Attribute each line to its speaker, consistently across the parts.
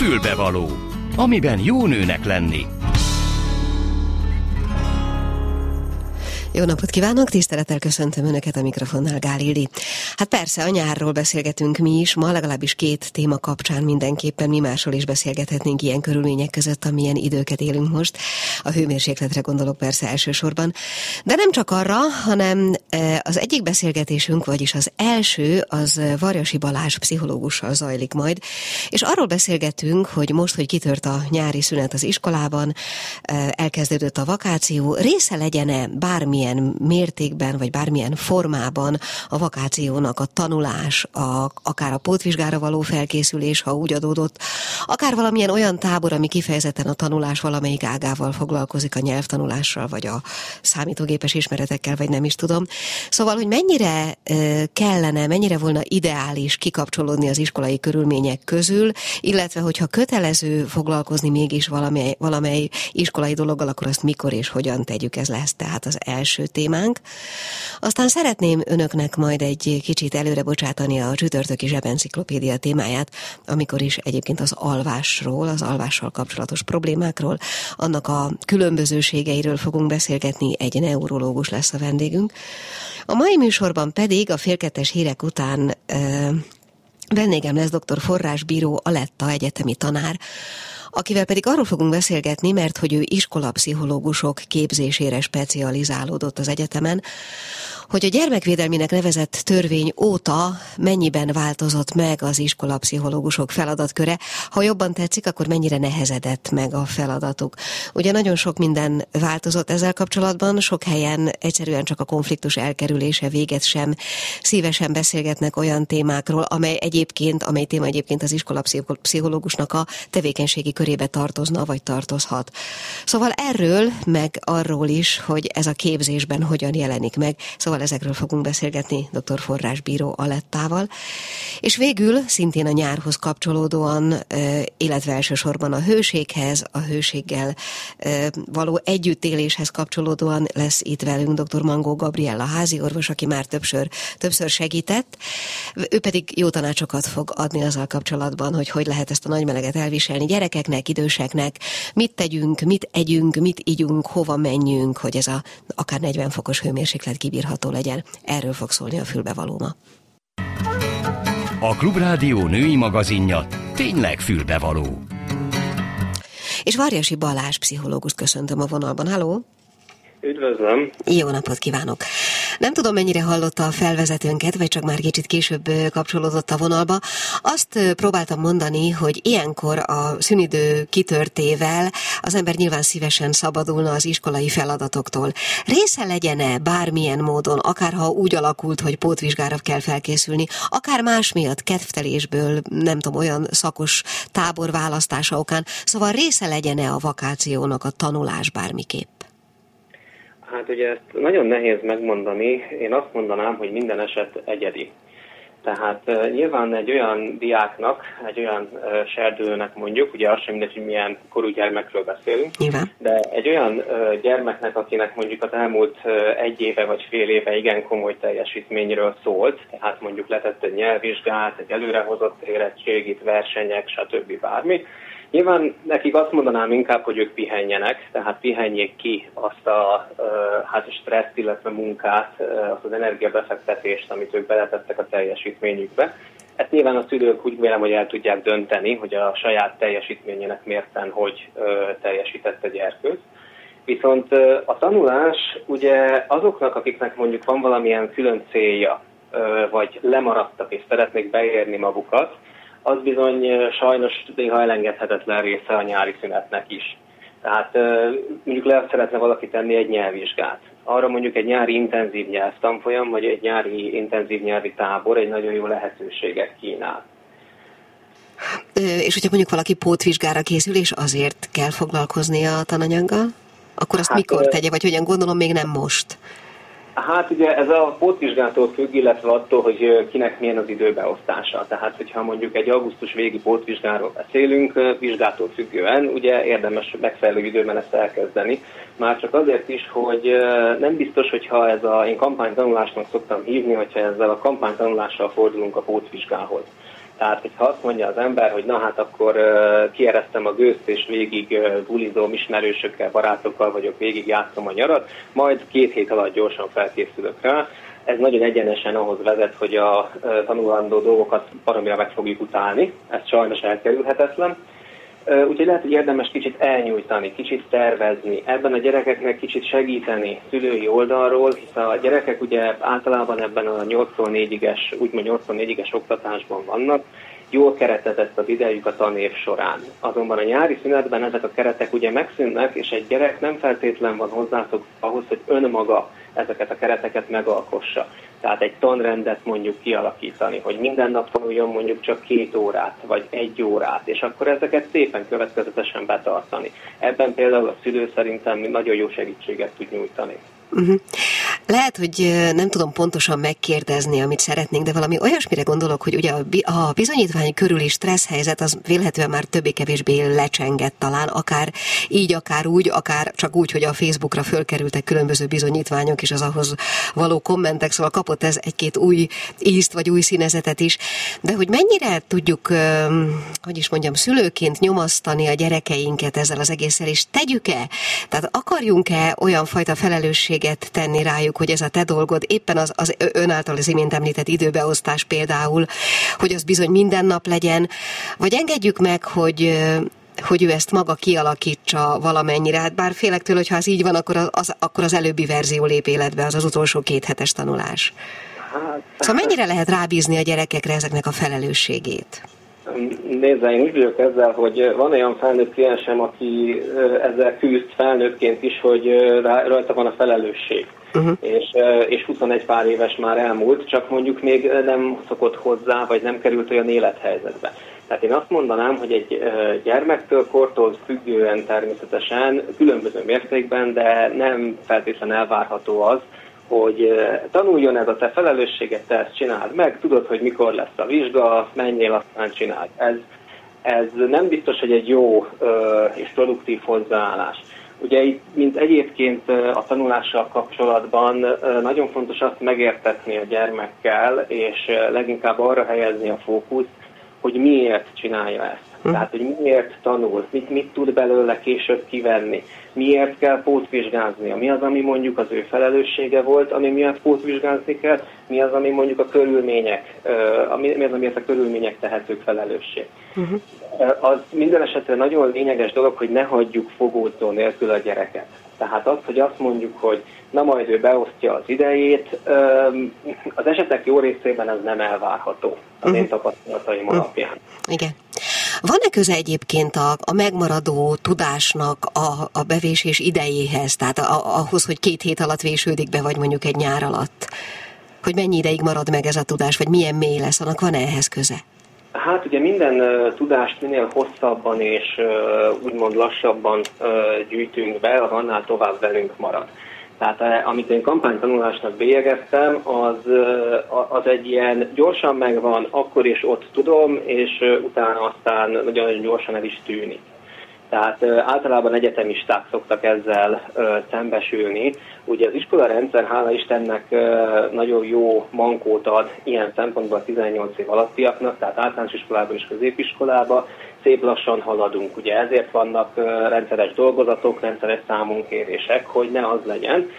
Speaker 1: Fülbevaló, amiben jó nőnek lenni.
Speaker 2: Jó napot kívánok, tisztelettel köszöntöm Önöket a mikrofonnál, Gál. Hát persze, a nyárról beszélgetünk mi is, ma legalábbis két téma kapcsán mindenképpen mi másról is beszélgethetnénk ilyen körülmények között, amilyen időket élünk most. A hőmérsékletre gondolok persze elsősorban. De nem csak arra, hanem e, az egyik beszélgetésünk, vagyis az első, az Varjasi Balázs pszichológussal zajlik majd, és arról beszélgetünk, hogy most, hogy kitört a nyári szünet az iskolában, e, elkezdődött a vakáció, része legyen-e bármi bármilyen mértékben, vagy bármilyen formában a vakációnak a tanulás, a, akár a pótvizsgára való felkészülés, ha úgy adódott, akár valamilyen olyan tábor, ami kifejezetten a tanulás valamelyik ágával foglalkozik, a nyelvtanulással, vagy a számítógépes ismeretekkel, vagy nem is tudom. Szóval, hogy mennyire kellene, mennyire volna ideális kikapcsolódni az iskolai körülmények közül, illetve hogyha kötelező foglalkozni mégis valamely, valamely iskolai dologgal, akkor azt mikor és hogyan tegyük, ez lesz tehát az első első témánk. Aztán szeretném önöknek majd egy kicsit előre bocsátani a csütörtöki zsebenciklopédia témáját, amikor is egyébként az alvásról, az alvással kapcsolatos problémákról, annak a különbözőségeiről fogunk beszélgetni, egy neurológus lesz a vendégünk. A mai műsorban pedig a félkettes hírek után vendégem lesz dr. Forrásbíró Aletta egyetemi tanár, akivel pedig arról fogunk beszélgetni, mert hogy ő iskolapszichológusok képzésére specializálódott az egyetemen, hogy a gyermekvédelminek nevezett törvény óta mennyiben változott meg az iskolapszichológusok feladatköre, ha jobban tetszik, akkor mennyire nehezedett meg a feladatuk. Ugye nagyon sok minden változott ezzel kapcsolatban, sok helyen egyszerűen csak a konfliktus elkerülése véget sem szívesen beszélgetnek olyan témákról, amely egyébként, amely téma egyébként az iskolapszichológusnak a tevékenységi körébe tartozna, vagy tartozhat. Szóval erről, meg arról is, hogy ez a képzésben hogyan jelenik meg. Szóval ezekről fogunk beszélgetni dr. Forrásbíró Alettával. És végül szintén a nyárhoz kapcsolódóan, illetve elsősorban a hőséghez, a hőséggel való együttéléshez kapcsolódóan lesz itt velünk dr. Mangó Gabriella házi orvos, aki már többször, többször segített. Ő pedig jó tanácsokat fog adni azzal kapcsolatban, hogy hogy lehet ezt a nagy meleget elviselni gyerekeknek, időseknek, mit tegyünk, mit együnk, mit ígyunk, hova menjünk, hogy ez a akár 40 fokos hőmérséklet kibírható legyen. Erről fog szólni a fülbevalóma.
Speaker 1: A Klubrádió női magazinja tényleg fülbevaló.
Speaker 2: És Varjasi Balázs pszichológust köszöntöm a vonalban. Halló!
Speaker 3: Üdvözlöm!
Speaker 2: Jó napot kívánok! Nem tudom, mennyire hallotta a felvezetőnket, vagy csak már kicsit később kapcsolódott a vonalba. Azt próbáltam mondani, hogy ilyenkor a szünidő kitörtével az ember nyilván szívesen szabadulna az iskolai feladatoktól. Része legyen-e bármilyen módon, akár ha úgy alakult, hogy pótvizsgára kell felkészülni, akár más miatt, kedvtelésből, nem tudom, olyan szakos tábor választása okán, szóval része legyen-e a vakációnak a tanulás bármiképp?
Speaker 3: Hát ugye ezt nagyon nehéz megmondani. Én azt mondanám, hogy minden eset egyedi. Tehát uh, nyilván egy olyan diáknak, egy olyan uh, serdülőnek mondjuk, ugye az sem mindegy, hogy milyen korú gyermekről beszélünk,
Speaker 2: Nyilván.
Speaker 3: de egy olyan uh, gyermeknek, akinek mondjuk az elmúlt egy éve vagy fél éve igen komoly teljesítményről szólt, tehát mondjuk letett egy nyelvvizsgát, egy előrehozott érettségit, versenyek, stb. bármi, Nyilván nekik azt mondanám inkább, hogy ők pihenjenek, tehát pihenjék ki azt a hát stresszt, illetve munkát, azt az energiabefektetést, amit ők beletettek a teljesítményükbe. Ezt nyilván a szülők úgy vélem, hogy el tudják dönteni, hogy a saját teljesítményének mérten hogy teljesített a gyerkőz. Viszont a tanulás ugye azoknak, akiknek mondjuk van valamilyen külön célja, vagy lemaradtak és szeretnék beérni magukat, az bizony sajnos néha elengedhetetlen része a nyári szünetnek is. Tehát mondjuk le szeretne valaki tenni egy nyelvvizsgát. Arra mondjuk egy nyári intenzív nyelvtanfolyam, vagy egy nyári intenzív nyelvi tábor egy nagyon jó lehetőséget kínál.
Speaker 2: És hogyha mondjuk valaki pótvizsgára készül, és azért kell foglalkozni a tananyaggal, akkor azt hát, mikor tegye, vagy hogyan gondolom, még nem most?
Speaker 3: Hát ugye ez a pótvizsgától függ, illetve attól, hogy kinek milyen az időbeosztása. Tehát, hogyha mondjuk egy augusztus végi pótvizsgáról beszélünk, vizsgától függően, ugye érdemes megfelelő időben ezt elkezdeni. Már csak azért is, hogy nem biztos, hogyha ez a, én kampánytanulásnak szoktam hívni, hogyha ezzel a kampánytanulással fordulunk a pótvizsgához. Tehát, hogyha azt mondja az ember, hogy na hát akkor uh, kiereztem a gőzt, és végig uh, bulizom ismerősökkel, barátokkal vagyok, végig játszom a nyarat, majd két hét alatt gyorsan felkészülök rá, ez nagyon egyenesen ahhoz vezet, hogy a tanulandó dolgokat baromira meg fogjuk utálni, ez sajnos elkerülhetetlen. Úgyhogy lehet, hogy érdemes kicsit elnyújtani, kicsit tervezni, ebben a gyerekeknek kicsit segíteni szülői oldalról, hiszen a gyerekek ugye általában ebben a 84-es, úgymond 84-es oktatásban vannak, jól keretezett az idejük a tanév során. Azonban a nyári szünetben ezek a keretek ugye megszűnnek, és egy gyerek nem feltétlen van hozzászok ahhoz, hogy önmaga ezeket a kereteket megalkossa. Tehát egy tanrendet mondjuk kialakítani, hogy minden nap tanuljon mondjuk csak két órát, vagy egy órát, és akkor ezeket szépen következetesen betartani. Ebben például a szülő szerintem nagyon jó segítséget tud nyújtani.
Speaker 2: Uh-huh. Lehet, hogy nem tudom pontosan megkérdezni, amit szeretnénk, de valami olyasmire gondolok, hogy ugye a bizonyítvány körüli stressz helyzet az vélhetően már többé-kevésbé lecsengett talán, akár így, akár úgy, akár csak úgy, hogy a Facebookra fölkerültek különböző bizonyítványok, és az ahhoz való kommentek, szóval kapott ez egy-két új ízt, vagy új színezetet is, de hogy mennyire tudjuk, hogy is mondjam, szülőként nyomasztani a gyerekeinket ezzel az egésszel, és tegyük-e? Tehát akarjunk-e olyan fajta felelősséget tenni rájuk, hogy ez a te dolgod, éppen az, az ön által az imént említett időbeosztás például, hogy az bizony minden nap legyen, vagy engedjük meg, hogy hogy ő ezt maga kialakítsa valamennyire. Hát bár félek tőle, hogy ha ez így van, akkor az, akkor az előbbi verzió lép életbe, az az utolsó két hetes tanulás. Hát, szóval mennyire lehet rábízni a gyerekekre ezeknek a felelősségét?
Speaker 3: Nézze, én úgy vagyok ezzel, hogy van olyan felnőtt kliensem, aki ezzel küzd felnőttként is, hogy rajta van a felelősség. Uh-huh. És, és 21 pár éves már elmúlt, csak mondjuk még nem szokott hozzá, vagy nem került olyan élethelyzetbe. Tehát én azt mondanám, hogy egy gyermektől, kortól függően természetesen, különböző mértékben, de nem feltétlenül elvárható az, hogy tanuljon ez a te felelősséget, te ezt csináld meg, tudod, hogy mikor lesz a vizsga, menjél, aztán csináld. Ez, ez nem biztos, hogy egy jó és produktív hozzáállás. Ugye itt, mint egyébként a tanulással kapcsolatban nagyon fontos azt megértetni a gyermekkel, és leginkább arra helyezni a fókuszt, hogy miért csinálja ezt. Hm. Tehát, hogy miért tanul, mit, mit tud belőle később kivenni, miért kell pótvizsgáznia, mi az, ami mondjuk az ő felelőssége volt, ami miatt pótvizsgázni kell, mi az, ami mondjuk a körülmények, mi az, amiért a körülmények tehetők felelősség. Uh-huh. Az minden esetre nagyon lényeges dolog, hogy ne hagyjuk fogódzó nélkül a gyereket. Tehát az, hogy azt mondjuk, hogy na majd ő beosztja az idejét, az esetek jó részében ez nem elvárható az én mhm. tapasztalataim uh-huh. alapján.
Speaker 2: Igen. Van-e köze egyébként a, a megmaradó tudásnak a, a bevésés idejéhez, tehát a, ahhoz, hogy két hét alatt vésődik be, vagy mondjuk egy nyár alatt? Hogy mennyi ideig marad meg ez a tudás, vagy milyen mély lesz, annak van-e ehhez köze?
Speaker 3: Hát ugye minden uh, tudást minél hosszabban és uh, úgymond lassabban uh, gyűjtünk be, az annál tovább velünk marad. Tehát eh, amit én kampánytanulásnak bélyegeztem, az, eh, az egy ilyen gyorsan megvan, akkor is ott tudom, és eh, utána aztán nagyon gyorsan el is tűnik. Tehát általában egyetemisták szoktak ezzel szembesülni. Ugye az iskola rendszer, hála Istennek, nagyon jó mankót ad ilyen szempontból a 18 év alattiaknak, tehát általános iskolában és középiskolában szép lassan haladunk. Ugye ezért vannak rendszeres dolgozatok, rendszeres számunkérések, hogy ne az legyen,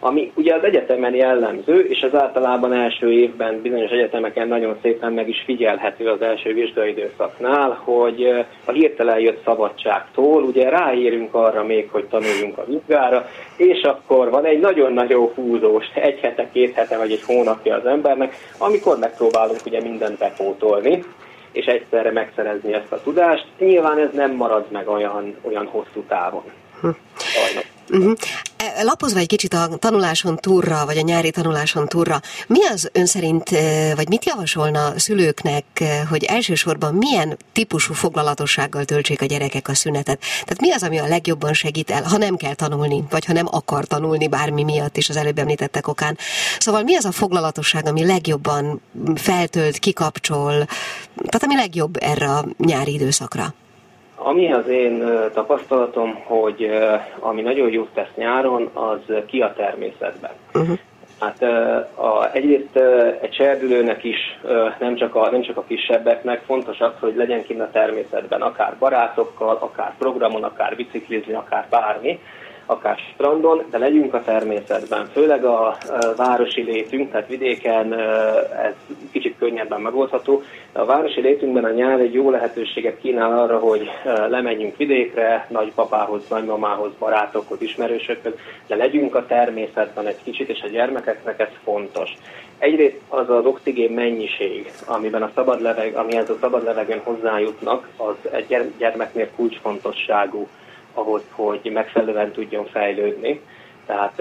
Speaker 3: ami ugye az egyetemen jellemző, és ez általában első évben bizonyos egyetemeken nagyon szépen meg is figyelhető az első vizsgaidőszaknál, hogy a hirtelen jött szabadságtól ugye ráérünk arra még, hogy tanuljunk a vizsgára, és akkor van egy nagyon-nagyon húzós, egy hete, két hete vagy egy hónapja az embernek, amikor megpróbálunk ugye mindent bepótolni, és egyszerre megszerezni ezt a tudást. Nyilván ez nem marad meg olyan, olyan hosszú távon. Hm.
Speaker 2: Uh-huh. Lapozva egy kicsit a tanuláson túlra, vagy a nyári tanuláson túlra, mi az ön szerint, e, vagy mit javasolna szülőknek, e, hogy elsősorban milyen típusú foglalatossággal töltsék a gyerekek a szünetet? Tehát mi az, ami a legjobban segít el, ha nem kell tanulni, vagy ha nem akar tanulni bármi miatt is az előbb említettek okán. Szóval mi az a foglalatosság, ami legjobban feltölt, kikapcsol, tehát ami legjobb erre a nyári időszakra?
Speaker 3: Ami az én tapasztalatom, hogy ami nagyon jót tesz nyáron, az ki a természetben. Uh-huh. Hát a, egyrészt egy serdülőnek is, nem csak, a, nem csak a kisebbeknek fontos az, hogy legyen kint a természetben, akár barátokkal, akár programon, akár biciklizni, akár bármi, akár strandon, de legyünk a természetben. Főleg a városi létünk, tehát vidéken ez kicsit könnyebben megoldható. A városi létünkben a nyár egy jó lehetőséget kínál arra, hogy lemenjünk vidékre, nagypapához, nagymamához, barátokhoz, ismerősökhöz, de legyünk a természetben egy kicsit, és a gyermekeknek ez fontos. Egyrészt az az oxigén mennyiség, amiben a szabad leveg, amihez a szabad levegőn hozzájutnak, az egy gyermeknél kulcsfontosságú ahhoz, hogy megfelelően tudjon fejlődni. Tehát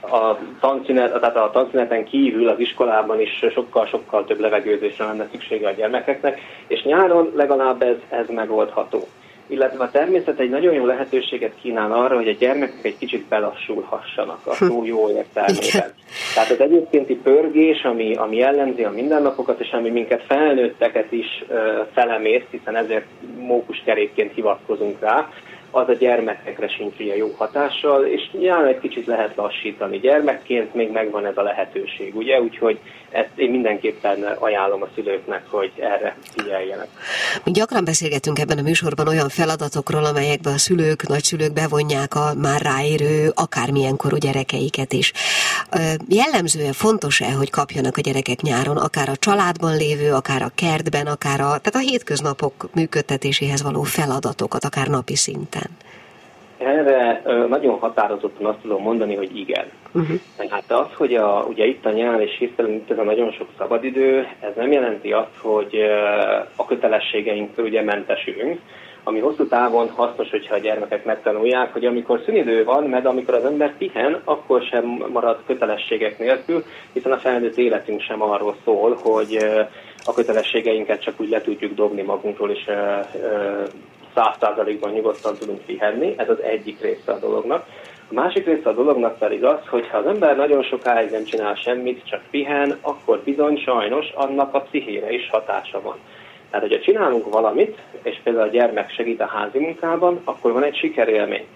Speaker 3: a, tanszünet, tehát a tanszüneten kívül az iskolában is sokkal-sokkal több levegőzésre lenne szüksége a gyermekeknek, és nyáron legalább ez, ez megoldható. Illetve a természet egy nagyon jó lehetőséget kínál arra, hogy a gyermekek egy kicsit belassulhassanak a szó jó értelmében. Tehát az egyébkénti pörgés, ami, ami jellemzi a mindennapokat, és ami minket felnőtteket is uh, felemészt, hiszen ezért mókuskerékként hivatkozunk rá, az a gyermekekre sincs ilyen jó hatással, és nyilván egy kicsit lehet lassítani. Gyermekként még megvan ez a lehetőség, ugye? Úgyhogy ezt én mindenképpen ajánlom a szülőknek, hogy erre figyeljenek.
Speaker 2: Mi gyakran beszélgetünk ebben a műsorban olyan feladatokról, amelyekben a szülők, nagyszülők bevonják a már ráérő, akármilyen korú gyerekeiket is. Jellemzően fontos-e, hogy kapjanak a gyerekek nyáron, akár a családban lévő, akár a kertben, akár a, tehát a hétköznapok működtetéséhez való feladatokat, akár napi szinten?
Speaker 3: Erre nagyon határozottan azt tudom mondani, hogy igen. Uh-huh. Hát az, hogy a, ugye itt a nyár és hirtelen itt ez a nagyon sok szabadidő, ez nem jelenti azt, hogy a kötelességeinktől ugye mentesülünk, ami hosszú távon hasznos, hogyha a gyermekek megtanulják, hogy amikor szünidő van, mert amikor az ember pihen, akkor sem marad kötelességek nélkül, hiszen a felnőtt életünk sem arról szól, hogy a kötelességeinket csak úgy le tudjuk dobni magunkról, és száz százalékban nyugodtan tudunk pihenni, ez az egyik része a dolognak. A másik része a dolognak pedig az, hogy ha az ember nagyon sokáig nem csinál semmit, csak pihen, akkor bizony sajnos annak a pszichére is hatása van. Tehát, hogyha csinálunk valamit, és például a gyermek segít a házi munkában, akkor van egy sikerélmény.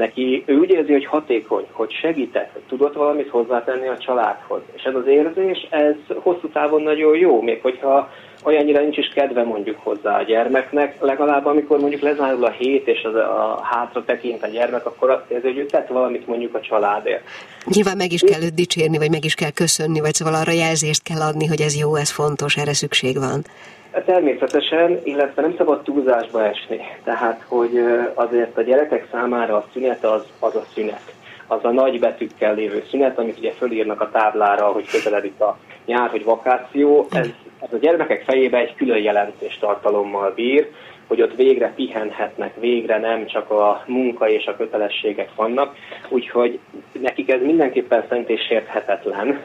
Speaker 3: Neki ő úgy érzi, hogy hatékony, hogy segített, hogy tudott valamit hozzátenni a családhoz. És ez az érzés, ez hosszú távon nagyon jó, még hogyha olyannyira nincs is kedve mondjuk hozzá a gyermeknek, legalább amikor mondjuk lezárul a hét, és az a hátra tekint a gyermek, akkor azt érzi, hogy ő tett valamit mondjuk a családért.
Speaker 2: Nyilván meg is kell őt dicsérni, vagy meg is kell köszönni, vagy szóval arra jelzést kell adni, hogy ez jó, ez fontos, erre szükség van.
Speaker 3: Természetesen, illetve nem szabad túlzásba esni. Tehát, hogy azért a gyerekek számára a szünet az, az a szünet. Az a nagy betűkkel lévő szünet, amit ugye fölírnak a táblára, hogy közeledik a nyár, hogy vakáció. Ez, ez a gyermekek fejébe egy külön jelentés tartalommal bír, hogy ott végre pihenhetnek, végre nem csak a munka és a kötelességek vannak. Úgyhogy nekik ez mindenképpen szerint és sérthetetlen,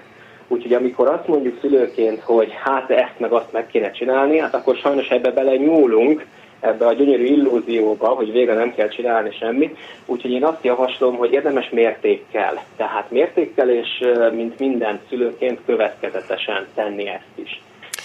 Speaker 3: Úgyhogy amikor azt mondjuk szülőként, hogy hát ezt meg azt meg kéne csinálni, hát akkor sajnos ebbe bele nyúlunk, ebbe a gyönyörű illúzióba, hogy végre nem kell csinálni semmit. Úgyhogy én azt javaslom, hogy érdemes mértékkel. Tehát mértékkel és mint minden szülőként következetesen tenni ezt is.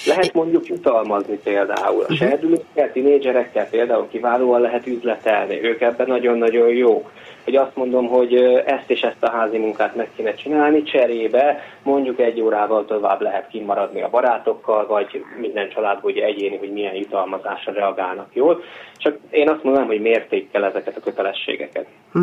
Speaker 3: Lehet mondjuk jutalmazni például. A mhm. serdülőkkel, tinédzserekkel például kiválóan lehet üzletelni. Ők ebben nagyon-nagyon jók hogy azt mondom, hogy ezt és ezt a házi munkát meg kéne csinálni, cserébe mondjuk egy órával tovább lehet kimaradni a barátokkal, vagy minden családban ugye egyéni, hogy milyen jutalmazásra reagálnak jól. Csak én azt mondom, hogy mértékkel ezeket a kötelességeket. Hm.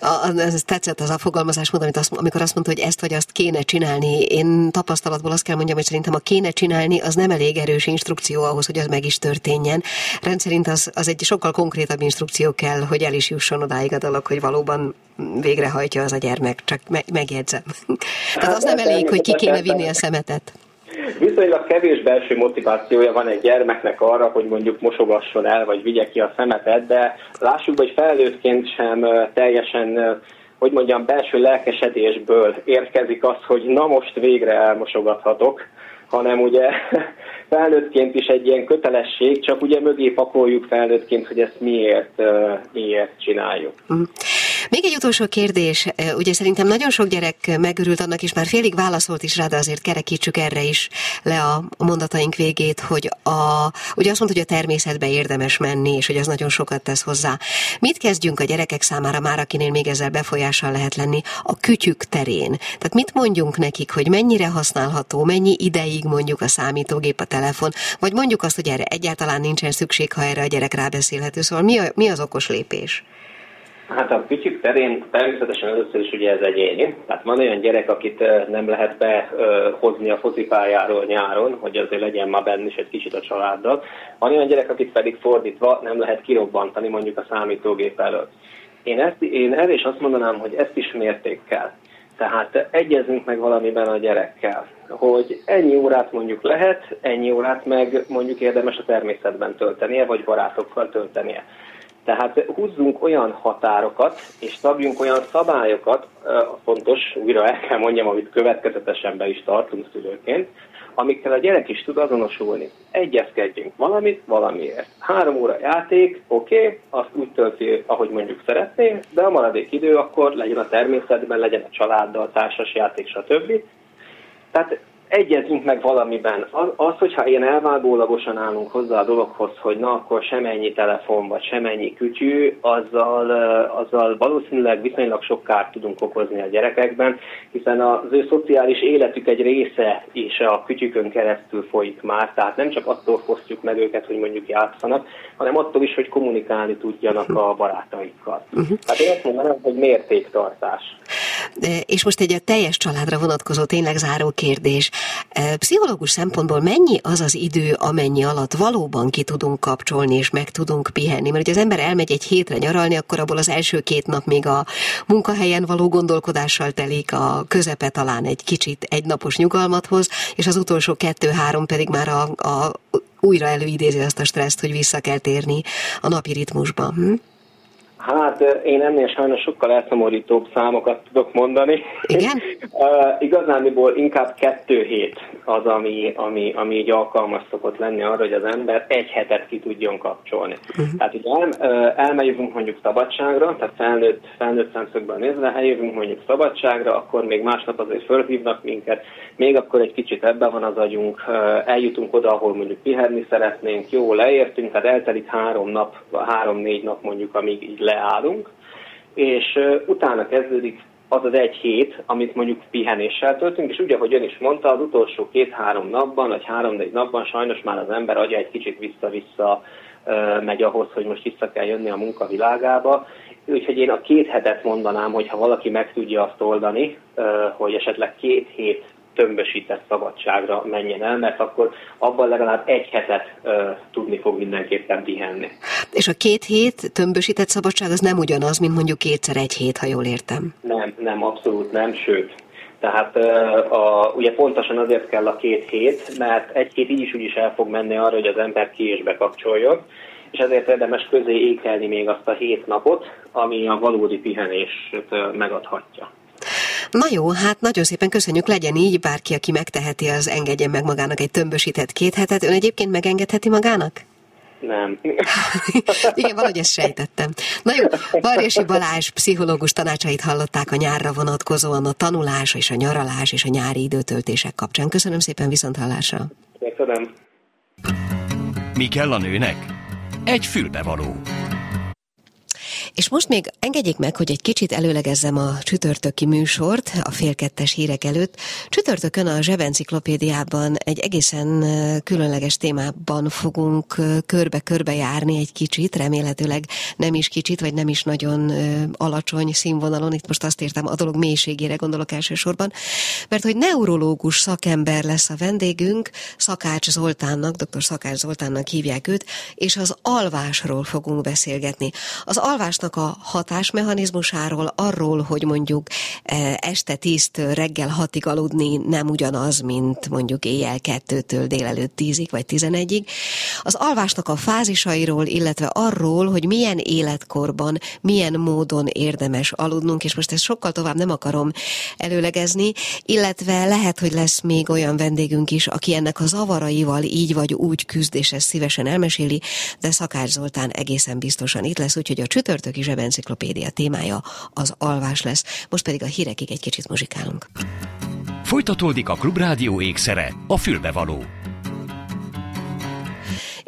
Speaker 2: A, ez tetszett az a fogalmazás, amit azt, amikor azt mondta, hogy ezt vagy azt kéne csinálni. Én tapasztalatból azt kell mondjam, hogy szerintem a kéne csinálni az nem elég erős instrukció ahhoz, hogy az meg is történjen. Rendszerint az, az egy sokkal konkrétabb instrukció kell, hogy el is jusson odáig a dolog, hogy valóban végrehajtja az a gyermek, csak me- megjegyzem. Tehát az nem elég, hogy ki kéne vinni a szemetet.
Speaker 3: Viszonylag kevés belső motivációja van egy gyermeknek arra, hogy mondjuk mosogasson el, vagy vigye ki a szemetet, de lássuk, hogy felnőttként sem teljesen hogy mondjam, belső lelkesedésből érkezik az, hogy na most végre elmosogathatok, hanem ugye felnőttként is egy ilyen kötelesség, csak ugye mögé pakoljuk felnőttként, hogy ezt miért, miért csináljuk.
Speaker 2: Még egy utolsó kérdés. Ugye szerintem nagyon sok gyerek megörült annak, és már félig válaszolt is rá, de azért kerekítsük erre is le a mondataink végét, hogy a, ugye azt mondta, hogy a természetbe érdemes menni, és hogy az nagyon sokat tesz hozzá. Mit kezdjünk a gyerekek számára már, akinél még ezzel befolyással lehet lenni, a kütyük terén? Tehát mit mondjunk nekik, hogy mennyire használható, mennyi ideig mondjuk a számítógép, a telefon, vagy mondjuk azt, hogy erre egyáltalán nincsen szükség, ha erre a gyerek rábeszélhető. Szóval mi, a, mi az okos lépés?
Speaker 3: Hát a kütyük terén természetesen először is ugye ez egyéni. Tehát van olyan gyerek, akit nem lehet behozni a focipályáról nyáron, hogy azért legyen ma benne is egy kicsit a családdal. Van olyan gyerek, akit pedig fordítva nem lehet kirobbantani mondjuk a számítógép előtt. Én, ezt, én erre is azt mondanám, hogy ezt is mértékkel. Tehát egyezünk meg valamiben a gyerekkel, hogy ennyi órát mondjuk lehet, ennyi órát meg mondjuk érdemes a természetben töltenie, vagy barátokkal töltenie. Tehát húzzunk olyan határokat, és szabjunk olyan szabályokat, fontos, újra el kell mondjam, amit következetesen be is tartunk szülőként, amikkel a gyerek is tud azonosulni. Egyezkedjünk valamit valamiért. Három óra játék, oké, okay, azt úgy tölti, ahogy mondjuk szeretné, de a maradék idő akkor legyen a természetben, legyen a családdal, társas játék, stb. Tehát egyezünk meg valamiben. Az, az, hogyha ilyen elvágólagosan állunk hozzá a dologhoz, hogy na akkor semennyi telefon, vagy semennyi kütyű, azzal, azzal valószínűleg viszonylag sok kárt tudunk okozni a gyerekekben, hiszen az ő szociális életük egy része is a kütyükön keresztül folyik már, tehát nem csak attól fosztjuk meg őket, hogy mondjuk játszanak, hanem attól is, hogy kommunikálni tudjanak a barátaikkal. Uh-huh. Tehát én azt mondanám, hogy mértéktartás.
Speaker 2: És most egy a teljes családra vonatkozó tényleg záró kérdés. Pszichológus szempontból mennyi az az idő, amennyi alatt valóban ki tudunk kapcsolni és meg tudunk pihenni? Mert hogyha az ember elmegy egy hétre nyaralni, akkor abból az első két nap még a munkahelyen való gondolkodással telik, a közepe talán egy kicsit egynapos nyugalmat hoz, és az utolsó kettő-három pedig már a, a újra előidézi azt a stresszt, hogy vissza kell térni a napi ritmusba. Hm?
Speaker 3: Hát én ennél sajnos sokkal elszomorítóbb számokat tudok mondani.
Speaker 2: Igen?
Speaker 3: uh, igazániból inkább kettő hét az, ami, ami, ami így alkalmas szokott lenni arra, hogy az ember egy hetet ki tudjon kapcsolni. Uh-huh. Tehát így el, uh, elmegyünk mondjuk szabadságra, tehát felnőtt, felnőtt szemszögből nézve, eljövünk mondjuk szabadságra, akkor még másnap azért fölhívnak minket, még akkor egy kicsit ebben van az agyunk, uh, eljutunk oda, ahol mondjuk pihenni szeretnénk, jó, leértünk, tehát eltelik három nap, három-négy nap mondjuk, amíg így leállunk, és utána kezdődik az az egy hét, amit mondjuk pihenéssel töltünk, és ugye, ahogy ön is mondta, az utolsó két-három napban, vagy három-négy napban sajnos már az ember agya egy kicsit vissza-vissza megy ahhoz, hogy most vissza kell jönni a munkavilágába. Úgyhogy én a két hetet mondanám, hogy ha valaki meg tudja azt oldani, hogy esetleg két hét tömbösített szabadságra menjen el, mert akkor abban legalább egy hetet ö, tudni fog mindenképpen pihenni.
Speaker 2: És a két hét tömbösített szabadság az nem ugyanaz, mint mondjuk kétszer egy hét, ha jól értem.
Speaker 3: Nem, nem, abszolút nem, sőt. Tehát a, ugye pontosan azért kell a két hét, mert egy hét így is úgy is el fog menni arra, hogy az ember ki és bekapcsoljon, és ezért érdemes közé ékelni még azt a hét napot, ami a valódi pihenést megadhatja.
Speaker 2: Na jó, hát nagyon szépen köszönjük, legyen így, bárki, aki megteheti, az engedjen meg magának egy tömbösített két hetet. Ön egyébként megengedheti magának?
Speaker 3: Nem.
Speaker 2: Igen, valahogy ezt sejtettem. Na jó, Varjasi Balázs pszichológus tanácsait hallották a nyárra vonatkozóan a tanulás és a nyaralás és a nyári időtöltések kapcsán. Köszönöm szépen viszont hallásra.
Speaker 3: Köszönöm.
Speaker 1: Mi kell a nőnek? Egy fülbevaló.
Speaker 2: És most még engedjék meg, hogy egy kicsit előlegezzem a csütörtöki műsort a félkettes hírek előtt. Csütörtökön a Zsebenciklopédiában egy egészen különleges témában fogunk körbe-körbe járni egy kicsit, remélhetőleg nem is kicsit, vagy nem is nagyon alacsony színvonalon, itt most azt értem a dolog mélységére gondolok elsősorban, mert hogy neurológus szakember lesz a vendégünk, Szakács Zoltánnak, dr. Szakács Zoltánnak hívják őt, és az alvásról fogunk beszélgetni. Az alvásnak a hatásmechanizmusáról, arról, hogy mondjuk e, este tíztől reggel hatig aludni nem ugyanaz, mint mondjuk éjjel kettőtől délelőtt tízig vagy tizenegyig. Az alvásnak a fázisairól, illetve arról, hogy milyen életkorban, milyen módon érdemes aludnunk, és most ezt sokkal tovább nem akarom előlegezni, illetve lehet, hogy lesz még olyan vendégünk is, aki ennek a zavaraival így vagy úgy küzd, és ezt szívesen elmeséli, de Szakács Zoltán egészen biztosan itt lesz, úgyhogy a csütörtök Ifjúsági Zsebenciklopédia témája az alvás lesz. Most pedig a hírekig egy kicsit muzsikálunk.
Speaker 1: Folytatódik a Klubrádió ékszere, a fülbevaló.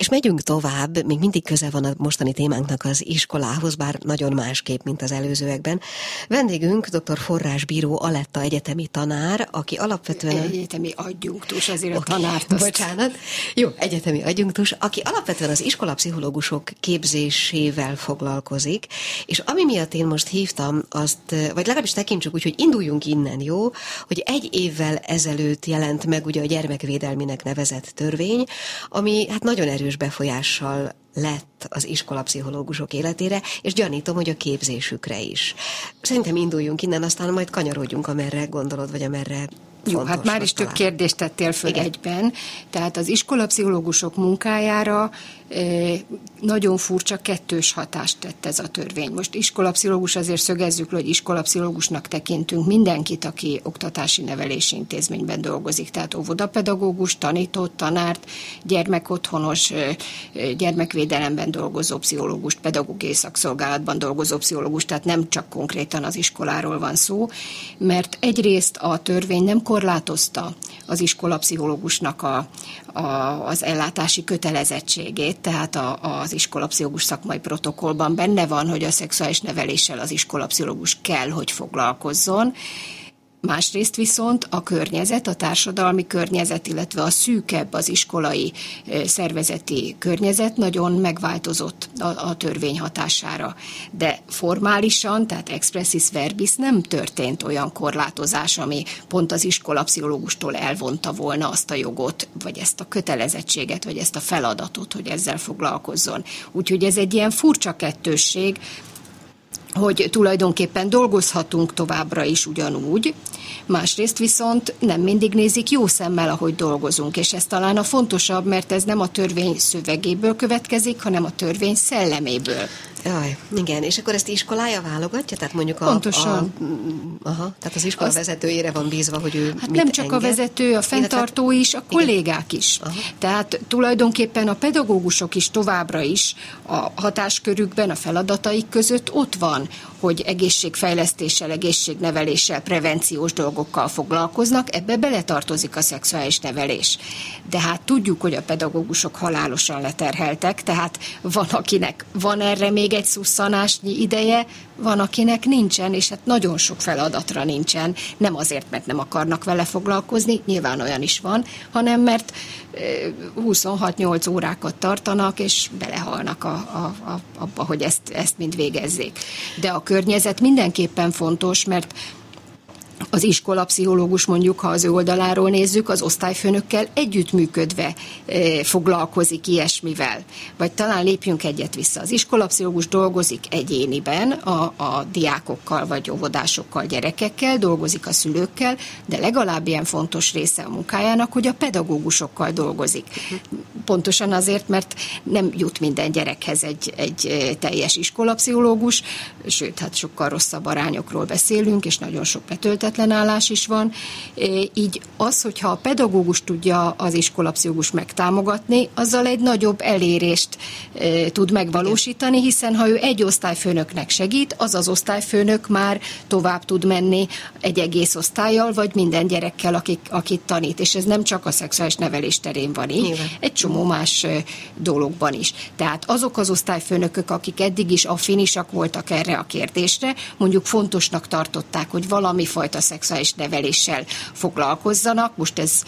Speaker 2: És megyünk tovább, még mindig köze van a mostani témánknak az iskolához, bár nagyon másképp, mint az előzőekben. Vendégünk dr. Forrás Bíró Aletta egyetemi tanár, aki alapvetően...
Speaker 4: Egyetemi adjunktus, azért okay, a tanárt
Speaker 2: azt... Bocsánat. Jó, egyetemi adjunktus, aki alapvetően az iskolapszichológusok képzésével foglalkozik, és ami miatt én most hívtam, azt, vagy legalábbis tekintsük úgy, hogy induljunk innen, jó? Hogy egy évvel ezelőtt jelent meg ugye a gyermekvédelminek nevezett törvény, ami hát nagyon erős jelentős befolyással lett az iskolapszichológusok életére, és gyanítom, hogy a képzésükre is. Szerintem induljunk innen, aztán majd kanyarodjunk, amerre gondolod, vagy amerre
Speaker 4: jó, hát már is több kérdést tettél föl Igen. egyben. Tehát az iskolapszichológusok munkájára nagyon furcsa kettős hatást tett ez a törvény. Most iskolapszichológus azért szögezzük, hogy iskolapszichológusnak tekintünk mindenkit, aki oktatási nevelési intézményben dolgozik. Tehát óvodapedagógus, tanított, tanárt, gyermekotthonos, gyermekvédelemben dolgozó pszichológust, pedagógiai szakszolgálatban dolgozó pszichológus, tehát nem csak konkrétan az iskoláról van szó, mert egyrészt a törvény nem korlátozta az iskolapszichológusnak a, a, az ellátási kötelezettségét, tehát a, az iskolapszichológus szakmai protokollban benne van, hogy a szexuális neveléssel az iskolapszichológus kell, hogy foglalkozzon, Másrészt viszont a környezet, a társadalmi környezet, illetve a szűkebb az iskolai szervezeti környezet nagyon megváltozott a, a törvény hatására. De formálisan, tehát expressis verbis nem történt olyan korlátozás, ami pont az iskolapszichológustól elvonta volna azt a jogot, vagy ezt a kötelezettséget, vagy ezt a feladatot, hogy ezzel foglalkozzon. Úgyhogy ez egy ilyen furcsa kettősség, hogy tulajdonképpen dolgozhatunk továbbra is ugyanúgy, másrészt viszont nem mindig nézik jó szemmel, ahogy dolgozunk, és ez talán a fontosabb, mert ez nem a törvény szövegéből következik, hanem a törvény szelleméből.
Speaker 2: Jaj, igen, és akkor ezt iskolája válogatja? Tehát mondjuk a...
Speaker 4: Pontosan.
Speaker 2: A, aha, tehát az iskola az, vezetőjére van bízva, hogy ő
Speaker 4: Hát nem csak enged. a vezető, a fenntartó is, a kollégák is. Aha. Tehát tulajdonképpen a pedagógusok is továbbra is a hatáskörükben, a feladataik között ott van, hogy egészségfejlesztéssel, egészségneveléssel, prevenciós dolgokkal foglalkoznak, ebbe beletartozik a szexuális nevelés. De hát tudjuk, hogy a pedagógusok halálosan leterheltek, tehát van, akinek van erre még egy szusszanásnyi ideje, van, akinek nincsen, és hát nagyon sok feladatra nincsen. Nem azért, mert nem akarnak vele foglalkozni, nyilván olyan is van, hanem mert 26-8 órákat tartanak, és belehalnak a, a, a, abba, hogy ezt, ezt mind végezzék. De a környezet mindenképpen fontos, mert az iskolapszichológus mondjuk, ha az ő oldaláról nézzük, az osztályfőnökkel együttműködve e, foglalkozik ilyesmivel. Vagy talán lépjünk egyet vissza. Az iskolapszichológus dolgozik egyéniben a, a diákokkal, vagy óvodásokkal, gyerekekkel, dolgozik a szülőkkel, de legalább ilyen fontos része a munkájának, hogy a pedagógusokkal dolgozik. Pontosan azért, mert nem jut minden gyerekhez egy, egy e, teljes iskolapszichológus, sőt, hát sokkal rosszabb arányokról beszélünk, és nagyon sok betöltet független állás is van, így az, hogyha a pedagógus tudja az iskolapszichológus megtámogatni, azzal egy nagyobb elérést tud megvalósítani, hiszen ha ő egy osztályfőnöknek segít, az az osztályfőnök már tovább tud menni egy egész osztályjal, vagy minden gyerekkel, akik, akit tanít. És ez nem csak a szexuális nevelés terén van így, Nyilván. egy csomó más dologban is. Tehát azok az osztályfőnökök, akik eddig is affinisak voltak erre a kérdésre, mondjuk fontosnak tartották, hogy valami fajta a szexuális neveléssel foglalkozzanak. Most ez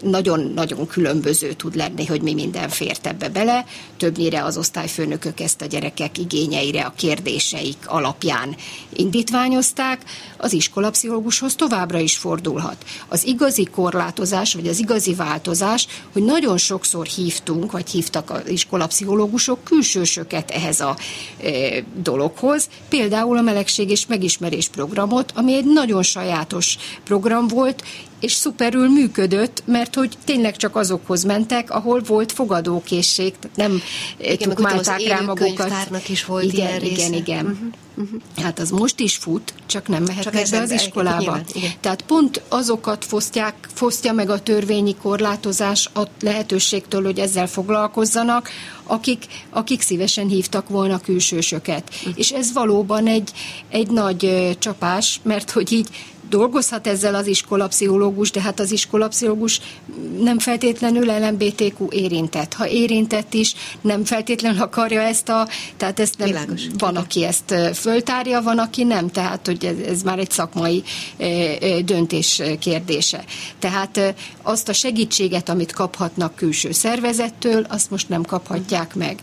Speaker 4: nagyon-nagyon különböző tud lenni, hogy mi minden fért ebbe bele. Többnyire az osztályfőnökök ezt a gyerekek igényeire, a kérdéseik alapján indítványozták, az iskolapszichológushoz továbbra is fordulhat. Az igazi korlátozás, vagy az igazi változás, hogy nagyon sokszor hívtunk, vagy hívtak az iskolapszichológusok külsősöket ehhez a e, dologhoz, például a melegség és megismerés programot, ami egy nagyon sajátos program volt, és szuperül működött, mert hogy tényleg csak azokhoz mentek, ahol volt fogadókészség, nem
Speaker 2: igen, tukmálták rá magukat. is volt
Speaker 4: igen,
Speaker 2: ilyen
Speaker 4: igen, része. igen. Uh-huh. Uh-huh. Hát az most is fut, csak nem mehetnek csak be az iskolába. Nyilván, Tehát pont azokat fosztják, fosztja meg a törvényi korlátozás a lehetőségtől, hogy ezzel foglalkozzanak, akik, akik szívesen hívtak volna külsősöket. Uh-huh. És ez valóban egy, egy nagy csapás, mert hogy így dolgozhat ezzel az iskolapszichológus, de hát az iskolapszichológus nem feltétlenül LMBTQ érintett. Ha érintett is, nem feltétlenül akarja ezt a, tehát ezt nem, Világos. van, aki ezt föltárja, van, aki nem, tehát hogy ez, ez már egy szakmai döntés kérdése. Tehát azt a segítséget, amit kaphatnak külső szervezettől, azt most nem kaphatják meg.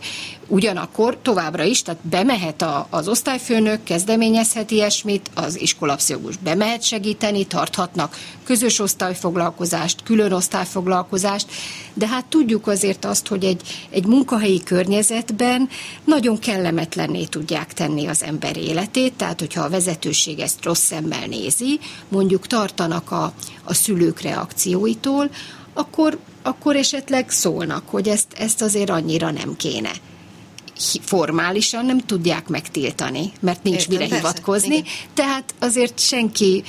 Speaker 4: Ugyanakkor továbbra is, tehát bemehet a, az osztályfőnök, kezdeményezhet ilyesmit, az iskolapszichológus bemehet segíteni, tarthatnak közös osztályfoglalkozást, külön osztályfoglalkozást, de hát tudjuk azért azt, hogy egy, egy munkahelyi környezetben nagyon kellemetlenné tudják tenni az ember életét, tehát hogyha a vezetőség ezt rossz szemmel nézi, mondjuk tartanak a, a szülők reakcióitól, akkor, akkor esetleg szólnak, hogy ezt, ezt azért annyira nem kéne formálisan nem tudják megtiltani, mert nincs Értem, mire persze, hivatkozni, igen. tehát azért senki,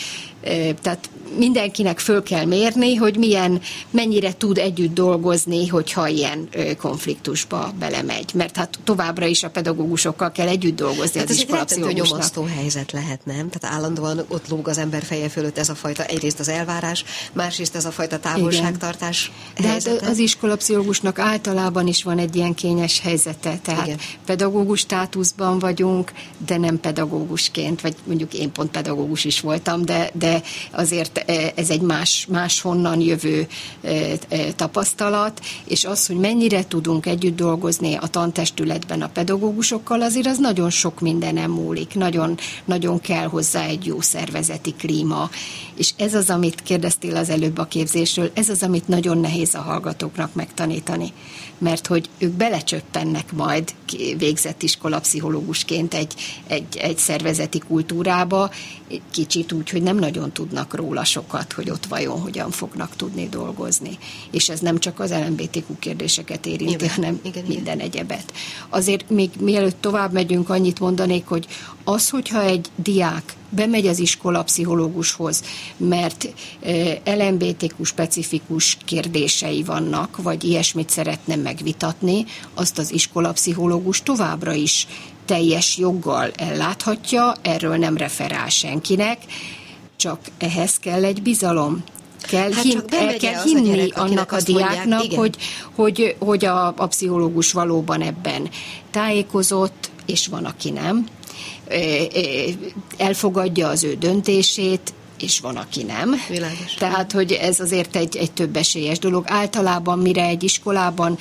Speaker 4: tehát mindenkinek föl kell mérni, hogy milyen, mennyire tud együtt dolgozni, hogyha ilyen konfliktusba belemegy. Mert hát továbbra is a pedagógusokkal kell együtt dolgozni hát az
Speaker 2: ez egy nyomasztó helyzet lehet, nem? Tehát állandóan ott lóg az ember feje fölött ez a fajta, egyrészt az elvárás, másrészt ez a fajta távolságtartás
Speaker 4: Igen. De hát az iskolapszichológusnak általában is van egy ilyen kényes helyzete, tehát Igen. pedagógus státuszban vagyunk, de nem pedagógusként, vagy mondjuk én pont pedagógus is voltam, de, de azért E, ez egy más, máshonnan jövő e, e, tapasztalat, és az, hogy mennyire tudunk együtt dolgozni a tantestületben a pedagógusokkal, azért az nagyon sok mindenem múlik, nagyon, nagyon kell hozzá egy jó szervezeti klíma, és ez az, amit kérdeztél az előbb a képzésről, ez az, amit nagyon nehéz a hallgatóknak megtanítani, mert hogy ők belecsöppennek majd végzett iskolapszichológusként egy, egy, egy szervezeti kultúrába, kicsit úgy, hogy nem nagyon tudnak róla sokat, hogy ott vajon hogyan fognak tudni dolgozni. És ez nem csak az LMBTQ kérdéseket érinti, igen, hanem igen, minden igen. egyebet. Azért még mielőtt tovább megyünk, annyit mondanék, hogy az, hogyha egy diák bemegy az iskola pszichológushoz, mert LMBTQ specifikus kérdései vannak, vagy ilyesmit szeretne megvitatni, azt az iskola pszichológus továbbra is teljes joggal elláthatja, erről nem referál senkinek, csak ehhez kell egy bizalom. Kell, hát hin, el kell hinni a gyerek, annak a diáknak, mondják, hogy, hogy, hogy a, a pszichológus valóban ebben tájékozott, és van, aki nem. Elfogadja az ő döntését, és van, aki nem.
Speaker 2: Világos.
Speaker 4: Tehát, hogy ez azért egy, egy több esélyes dolog. Általában, mire egy iskolában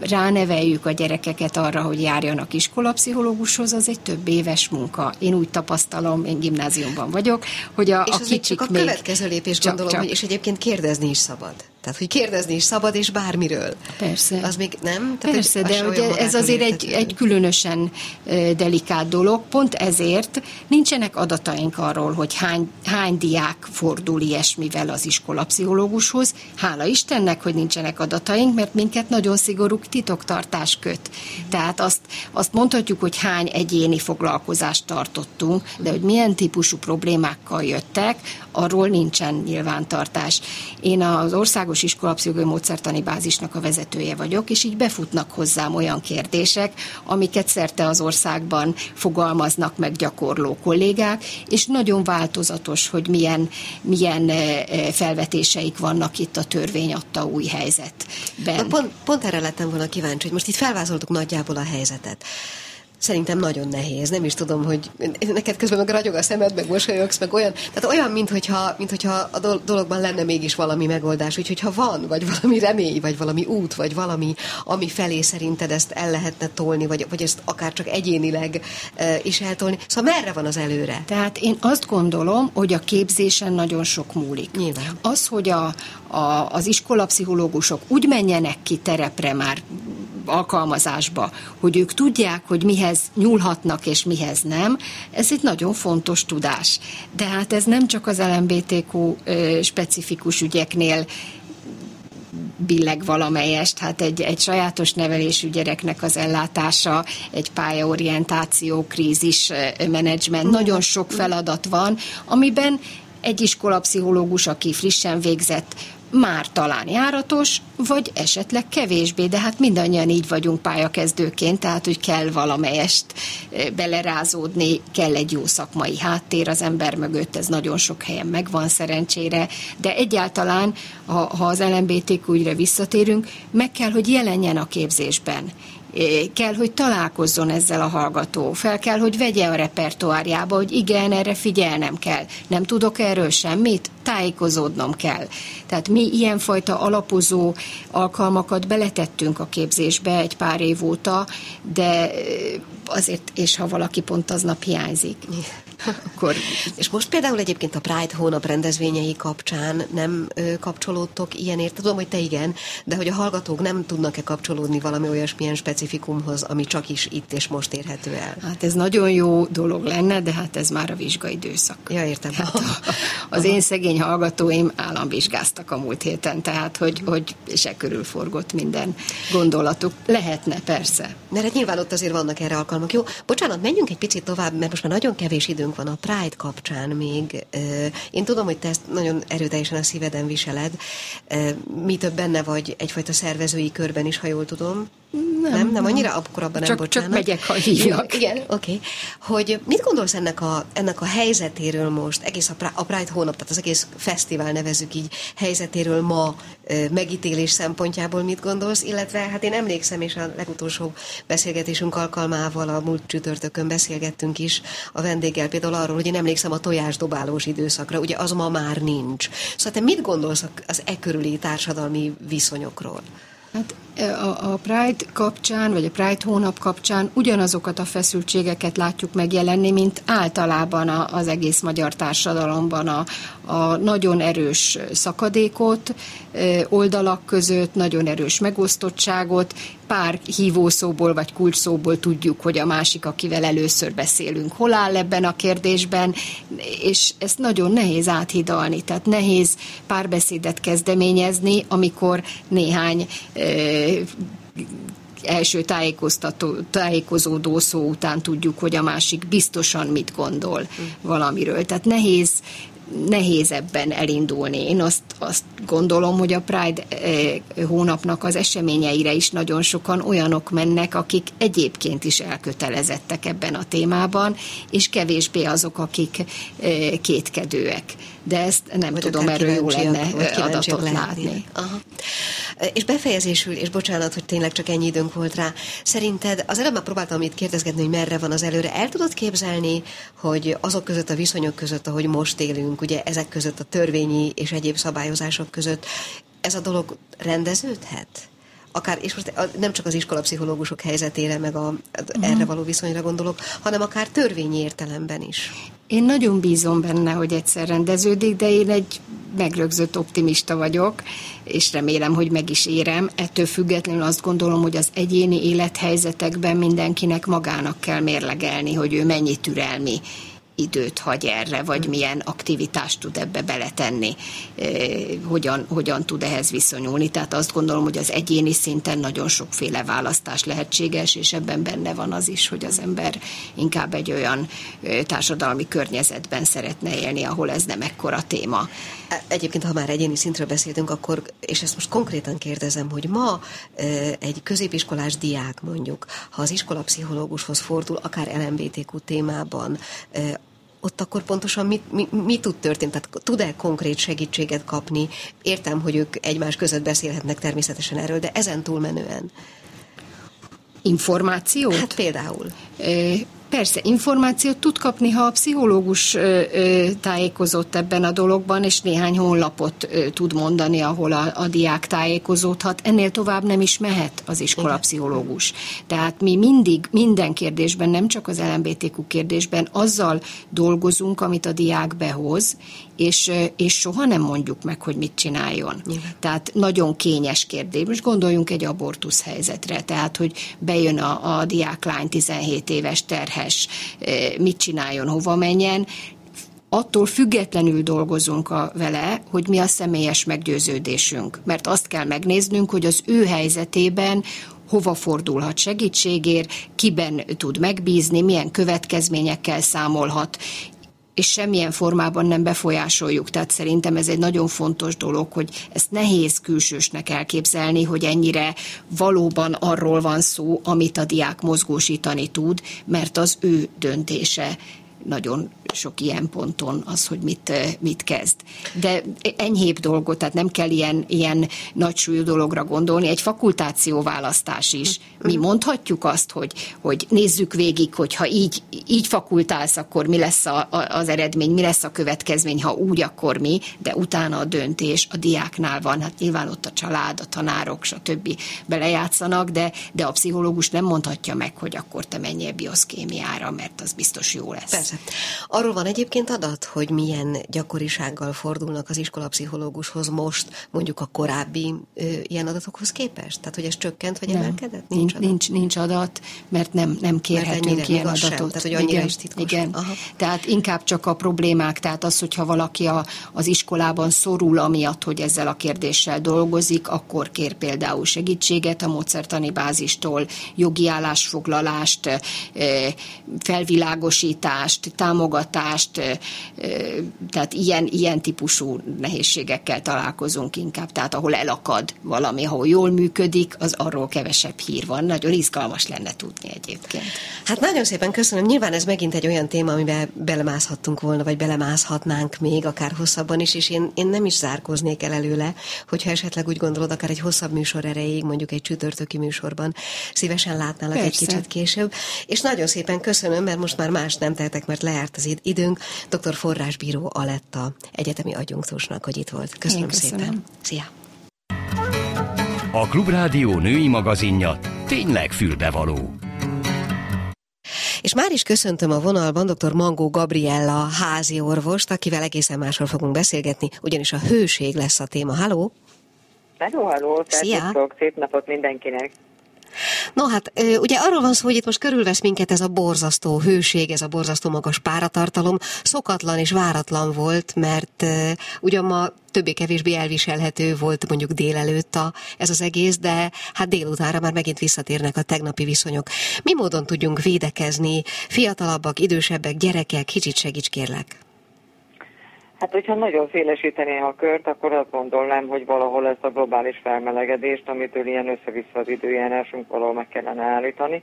Speaker 4: ráneveljük a gyerekeket arra, hogy járjanak iskolapszichológushoz, az egy több éves munka. Én úgy tapasztalom, én gimnáziumban vagyok, hogy a,
Speaker 2: és
Speaker 4: a kicsik csak
Speaker 2: a
Speaker 4: még...
Speaker 2: következő lépés csak, gondolom, csak. hogy és egyébként kérdezni is szabad. Tehát, hogy kérdezni is szabad, és bármiről.
Speaker 4: Persze.
Speaker 2: Az még nem?
Speaker 4: Tehát Persze, de ugye ez azért egy, egy különösen delikát dolog. Pont ezért nincsenek adataink arról, hogy hány, hány diák fordul ilyesmivel az iskolapszichológushoz. Hála Istennek, hogy nincsenek adataink, mert minket nagyon szigorú titoktartás köt. Tehát azt, azt mondhatjuk, hogy hány egyéni foglalkozást tartottunk, de hogy milyen típusú problémákkal jöttek, arról nincsen nyilvántartás. Én az országos Iskolapszichológiai Módszertani Bázisnak a vezetője vagyok, és így befutnak hozzám olyan kérdések, amiket szerte az országban fogalmaznak meg gyakorló kollégák, és nagyon változatos, hogy milyen, milyen eh, eh, felvetéseik vannak itt a törvény adta új helyzetben.
Speaker 2: Pont, pont erre lettem volna kíváncsi, hogy most itt felvázoltuk nagyjából a helyzetet. Szerintem nagyon nehéz. Nem is tudom, hogy neked közben meg ragyog a szemed, meg mosolyogsz, meg olyan. Tehát olyan, mintha, mintha a dologban lenne mégis valami megoldás. Úgyhogy ha van, vagy valami remény, vagy valami út, vagy valami, ami felé szerinted ezt el lehetne tolni, vagy, vagy ezt akár csak egyénileg e, is eltolni. Szóval merre van az előre?
Speaker 4: Tehát én azt gondolom, hogy a képzésen nagyon sok múlik.
Speaker 2: Nyilván.
Speaker 4: Az, hogy a, a, az iskolapszichológusok úgy menjenek ki terepre már alkalmazásba, hogy ők tudják, hogy mihez nyúlhatnak és mihez nem, ez egy nagyon fontos tudás. De hát ez nem csak az LMBTQ specifikus ügyeknél billeg valamelyest, hát egy, egy sajátos nevelésű gyereknek az ellátása, egy pályaorientáció, krízis menedzsment, nagyon sok feladat van, amiben egy iskolapszichológus, aki frissen végzett, már talán járatos, vagy esetleg kevésbé, de hát mindannyian így vagyunk pályakezdőként, tehát hogy kell valamelyest belerázódni, kell egy jó szakmai háttér az ember mögött, ez nagyon sok helyen megvan szerencsére, de egyáltalán, ha, ha az LMBTQ ügyre visszatérünk, meg kell, hogy jelenjen a képzésben kell, hogy találkozzon ezzel a hallgató, fel kell, hogy vegye a repertoárjába, hogy igen, erre figyelnem kell. Nem tudok erről semmit, tájékozódnom kell. Tehát mi ilyenfajta alapozó alkalmakat beletettünk a képzésbe egy pár év óta, de azért, és ha valaki pont aznap hiányzik.
Speaker 2: Akkor... És most például egyébként a Pride hónap rendezvényei kapcsán nem ö, kapcsolódtok ilyenért? Tudom, hogy te igen, de hogy a hallgatók nem tudnak-e kapcsolódni valami olyasmilyen specifikumhoz, ami csak is itt és most érhető el?
Speaker 4: Hát ez nagyon jó dolog lenne, de hát ez már a vizsgaidőszak.
Speaker 2: Ja, értem. Hát
Speaker 4: a, az én szegény hallgatóim államvizsgáztak a múlt héten, tehát hogy, hogy se körül forgott minden gondolatuk. Lehetne, persze.
Speaker 2: Mert hát nyilván ott azért vannak erre alkalmak. Jó, bocsánat, menjünk egy picit tovább, mert most már nagyon kevés időnk van a Pride kapcsán még. Én tudom, hogy te ezt nagyon erőteljesen a szíveden viseled. Mi több benne vagy egyfajta szervezői körben is, ha jól tudom. Nem, nem, nem annyira, akkor abban nem
Speaker 4: csak,
Speaker 2: bocsánat.
Speaker 4: Csak megyek, ha hívnak.
Speaker 2: Igen, oké. Okay. Hogy mit gondolsz ennek a, ennek a helyzetéről most, egész a Pride hónap, tehát az egész fesztivál nevezük így helyzetéről ma megítélés szempontjából mit gondolsz, illetve hát én emlékszem, és a legutolsó beszélgetésünk alkalmával a múlt csütörtökön beszélgettünk is a vendéggel például arról, hogy én emlékszem a tojásdobálós időszakra, ugye az ma már nincs. Szóval te mit gondolsz az e körüli társadalmi viszonyokról?
Speaker 4: Hát a, a Pride kapcsán, vagy a Pride hónap kapcsán ugyanazokat a feszültségeket látjuk megjelenni, mint általában a, az egész magyar társadalomban a, a nagyon erős szakadékot oldalak között, nagyon erős megosztottságot, pár hívószóból vagy kulcsszóból tudjuk, hogy a másik, akivel először beszélünk, hol áll ebben a kérdésben, és ezt nagyon nehéz áthidalni, tehát nehéz párbeszédet kezdeményezni, amikor néhány első tájékoztató, tájékozódó szó után tudjuk, hogy a másik biztosan mit gondol valamiről. Tehát nehéz nehéz ebben elindulni. Én azt, azt gondolom, hogy a Pride eh, hónapnak az eseményeire is nagyon sokan olyanok mennek, akik egyébként is elkötelezettek ebben a témában, és kevésbé azok, akik eh, kétkedőek. De ezt nem vagy tudom, erről jó lenne adatot látni. látni. Aha.
Speaker 2: És befejezésül, és bocsánat, hogy tényleg csak ennyi időnk volt rá, szerinted az előbb már próbáltam itt kérdezgetni, hogy merre van az előre. El tudod képzelni, hogy azok között a viszonyok között, ahogy most élünk, ugye ezek között a törvényi és egyéb szabályozások között, ez a dolog rendeződhet? Akár, és most nem csak az iskolapszichológusok helyzetére, meg a, erre való viszonyra gondolok, hanem akár törvényi értelemben is.
Speaker 4: Én nagyon bízom benne, hogy egyszer rendeződik, de én egy megrögzött optimista vagyok, és remélem, hogy meg is érem. Ettől függetlenül azt gondolom, hogy az egyéni élethelyzetekben mindenkinek magának kell mérlegelni, hogy ő mennyi türelmi időt hagy erre, vagy milyen aktivitást tud ebbe beletenni, hogyan, hogyan tud ehhez viszonyulni. Tehát azt gondolom, hogy az egyéni szinten nagyon sokféle választás lehetséges, és ebben benne van az is, hogy az ember inkább egy olyan társadalmi környezetben szeretne élni, ahol ez nem ekkora téma.
Speaker 2: Egyébként, ha már egyéni szintről beszéltünk, akkor, és ezt most konkrétan kérdezem, hogy ma egy középiskolás diák mondjuk, ha az iskolapszichológushoz fordul, akár LMBTQ témában, ott akkor pontosan mit, mi, mi tud történni? Tehát tud-e konkrét segítséget kapni? Értem, hogy ők egymás között beszélhetnek természetesen erről, de ezen túlmenően.
Speaker 4: Információt?
Speaker 2: Hát például.
Speaker 4: Persze, információt tud kapni, ha a pszichológus ö, ö, tájékozott ebben a dologban, és néhány honlapot ö, tud mondani, ahol a, a diák tájékozódhat. Ennél tovább nem is mehet az iskolapszichológus. Tehát mi mindig, minden kérdésben, nem csak az LMBTQ kérdésben, azzal dolgozunk, amit a diák behoz, és, és soha nem mondjuk meg, hogy mit csináljon. Igen. Tehát nagyon kényes kérdés. Most gondoljunk egy abortusz helyzetre, tehát, hogy bejön a, a diáklány 17 éves terhes, mit csináljon, hova menjen, attól függetlenül dolgozunk a, vele, hogy mi a személyes meggyőződésünk. Mert azt kell megnéznünk, hogy az ő helyzetében hova fordulhat segítségért, kiben tud megbízni, milyen következményekkel számolhat, és semmilyen formában nem befolyásoljuk. Tehát szerintem ez egy nagyon fontos dolog, hogy ezt nehéz külsősnek elképzelni, hogy ennyire valóban arról van szó, amit a diák mozgósítani tud, mert az ő döntése nagyon sok ilyen ponton az, hogy mit, eh, mit kezd. De enyhébb dolgot, tehát nem kell ilyen, ilyen nagy súlyú dologra gondolni. Egy fakultáció választás is. Mi mondhatjuk azt, hogy, hogy nézzük végig, hogy ha így, így fakultálsz, akkor mi lesz a, a, az eredmény, mi lesz a következmény, ha úgy, akkor mi, de utána a döntés a diáknál van. Hát nyilván ott a család, a tanárok, stb. belejátszanak, de, de a pszichológus nem mondhatja meg, hogy akkor te menjél bioszkémiára, mert az biztos jó lesz.
Speaker 2: Persze. Arról van egyébként adat, hogy milyen gyakorisággal fordulnak az iskolapszichológushoz most, mondjuk a korábbi ö, ilyen adatokhoz képest? Tehát, hogy ez csökkent, vagy nem. emelkedett?
Speaker 4: Nincs, nincs, adat? nincs, nincs adat, mert nem, nem kérhetünk ilyen adatot. Sem,
Speaker 2: tehát, hogy annyira igen, is titkos.
Speaker 4: Igen. Aha. Tehát inkább csak a problémák, tehát az, hogyha valaki a, az iskolában szorul amiatt, hogy ezzel a kérdéssel dolgozik, akkor kér például segítséget a módszertani bázistól, jogi állásfoglalást, felvilágosítást, támogatást, tehát ilyen, ilyen típusú nehézségekkel találkozunk inkább, tehát ahol elakad valami, ahol jól működik, az arról kevesebb hír van. Nagyon izgalmas lenne tudni egyébként.
Speaker 2: Hát nagyon szépen köszönöm. Nyilván ez megint egy olyan téma, amiben belemászhattunk volna, vagy belemászhatnánk még, akár hosszabban is, és én, én nem is zárkóznék el előle, hogyha esetleg úgy gondolod, akár egy hosszabb műsor erejéig, mondjuk egy csütörtöki műsorban szívesen látnálak Persze. egy kicsit később. És nagyon szépen köszönöm, mert most már más nem tehetek, mert lejárt az időnk. Dr. Forrásbíró Aletta egyetemi adjunktusnak, hogy itt volt. Köszönöm, köszönöm. szépen. Szia!
Speaker 1: A Klubrádió női magazinja tényleg fülbevaló.
Speaker 2: És már is köszöntöm a vonalban dr. Mangó Gabriella házi orvost, akivel egészen másról fogunk beszélgetni, ugyanis a hőség lesz a téma. Halló!
Speaker 5: Hello, hello! Szia! Szép napot mindenkinek!
Speaker 2: No hát, ugye arról van szó, hogy itt most körülvesz minket ez a borzasztó hőség, ez a borzasztó magas páratartalom. Szokatlan és váratlan volt, mert ugyan ma többé-kevésbé elviselhető volt mondjuk délelőtt a, ez az egész, de hát délutánra már megint visszatérnek a tegnapi viszonyok. Mi módon tudjunk védekezni? Fiatalabbak, idősebbek, gyerekek, kicsit segíts kérlek.
Speaker 5: Hát, hogyha nagyon szélesítené a kört, akkor azt gondolnám, hogy valahol ezt a globális felmelegedést, amitől ilyen össze-vissza az időjárásunk, valahol meg kellene állítani.